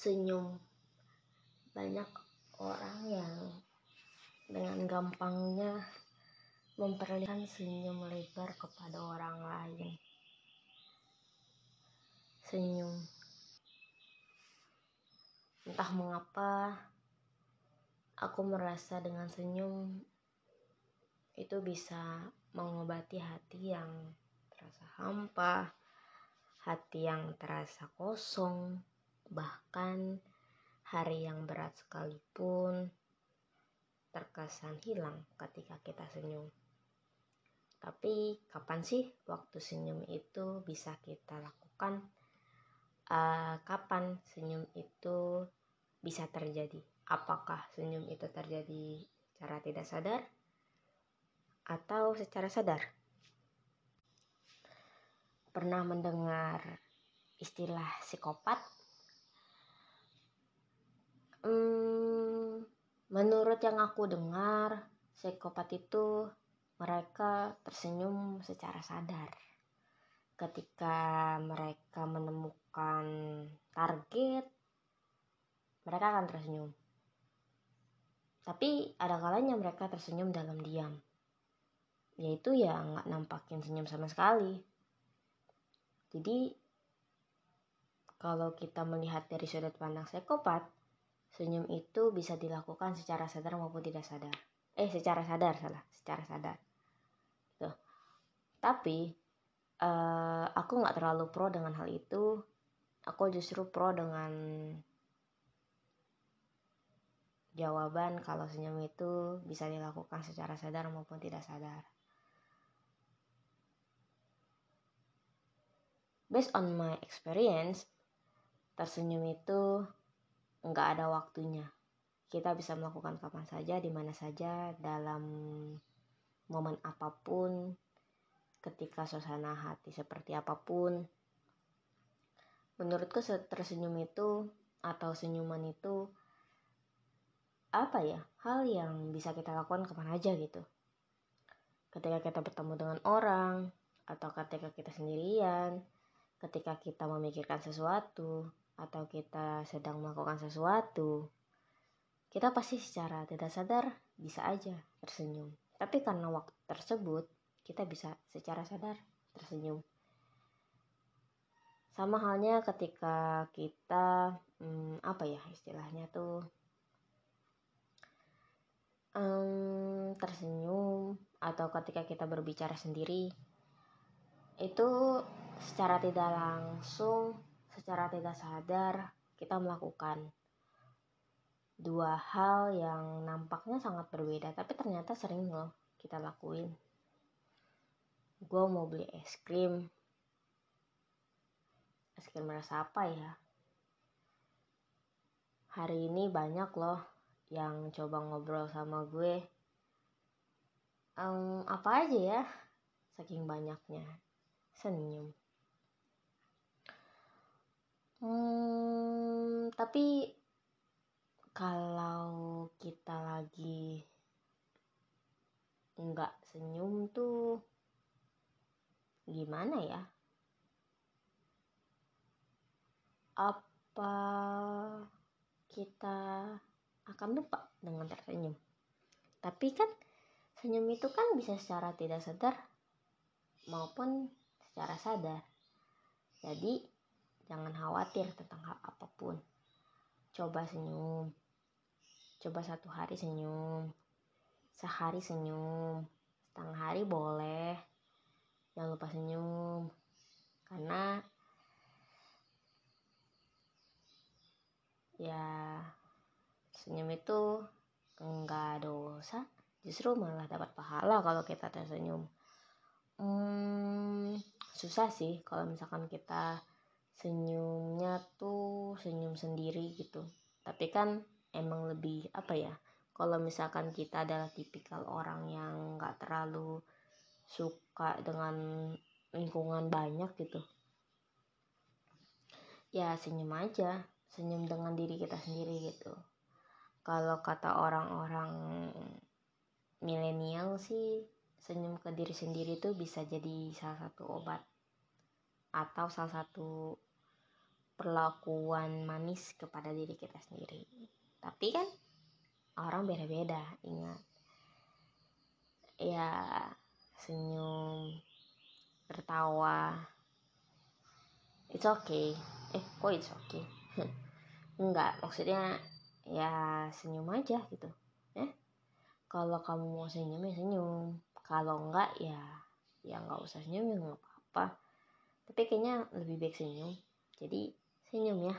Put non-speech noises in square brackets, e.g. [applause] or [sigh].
senyum. Banyak orang yang dengan gampangnya memperlihatkan senyum lebar kepada orang lain. Senyum. Entah mengapa aku merasa dengan senyum itu bisa mengobati hati yang terasa hampa hati yang terasa kosong bahkan hari yang berat sekalipun terkesan hilang ketika kita senyum. Tapi kapan sih waktu senyum itu bisa kita lakukan? Uh, kapan senyum itu bisa terjadi? Apakah senyum itu terjadi secara tidak sadar atau secara sadar? Pernah mendengar istilah psikopat? Menurut yang aku dengar, psikopat itu mereka tersenyum secara sadar. Ketika mereka menemukan target, mereka akan tersenyum. Tapi ada kalanya mereka tersenyum dalam diam. Yaitu ya nggak nampakin senyum sama sekali. Jadi kalau kita melihat dari sudut pandang psikopat, Senyum itu bisa dilakukan secara sadar maupun tidak sadar. Eh, secara sadar salah, secara sadar. Tuh. Tapi uh, aku nggak terlalu pro dengan hal itu. Aku justru pro dengan jawaban kalau senyum itu bisa dilakukan secara sadar maupun tidak sadar. Based on my experience, tersenyum itu nggak ada waktunya. Kita bisa melakukan kapan saja, di mana saja, dalam momen apa pun, ketika suasana hati seperti apa pun. Menurutku tersenyum itu atau senyuman itu apa ya hal yang bisa kita lakukan kapan aja gitu ketika kita bertemu dengan orang atau ketika kita sendirian ketika kita memikirkan sesuatu atau kita sedang melakukan sesuatu, kita pasti secara tidak sadar bisa aja tersenyum. Tapi karena waktu tersebut, kita bisa secara sadar tersenyum. Sama halnya ketika kita, hmm, apa ya istilahnya tuh, um, tersenyum atau ketika kita berbicara sendiri, itu secara tidak langsung secara tidak sadar kita melakukan dua hal yang nampaknya sangat berbeda tapi ternyata sering loh kita lakuin. Gue mau beli es krim. Es krim rasa apa ya? Hari ini banyak loh yang coba ngobrol sama gue. Um, apa aja ya saking banyaknya. Senyum Hmm, tapi kalau kita lagi nggak senyum tuh gimana ya? Apa kita akan lupa dengan tersenyum? Tapi kan senyum itu kan bisa secara tidak sadar maupun secara sadar. Jadi Jangan khawatir tentang hal apa pun. Coba senyum. Coba satu hari senyum. Sehari senyum. Setengah hari boleh. Jangan lupa senyum. Karena ya senyum itu enggak dosa justru malah dapat pahala kalau kita tersenyum hmm, susah sih kalau misalkan kita senyumnya tuh senyum sendiri gitu. Tapi kan emang lebih apa ya kalau misalkan kita adalah tipikal orang yang nggak terlalu suka dengan lingkungan banyak gitu ya senyum aja senyum dengan diri kita sendiri gitu. Kalau kata orang-orang milenial sih senyum ke diri sendiri tuh bisa jadi salah satu obat atau salah satu perlakuan manis kepada diri kita sendiri. Tapi kan orang beda-beda ingat. Ya senyum tertawa. It's okay. Eh kok it's okay? [laughs] Enggak maksudnya ya senyum aja gitu. Ya kalau kamu mau senyum ya senyum. Kalau enggak ya ya nggak usah senyum ya nggak apa-apa. Tapi kayaknya lebih baik senyum. Jadi senyum ya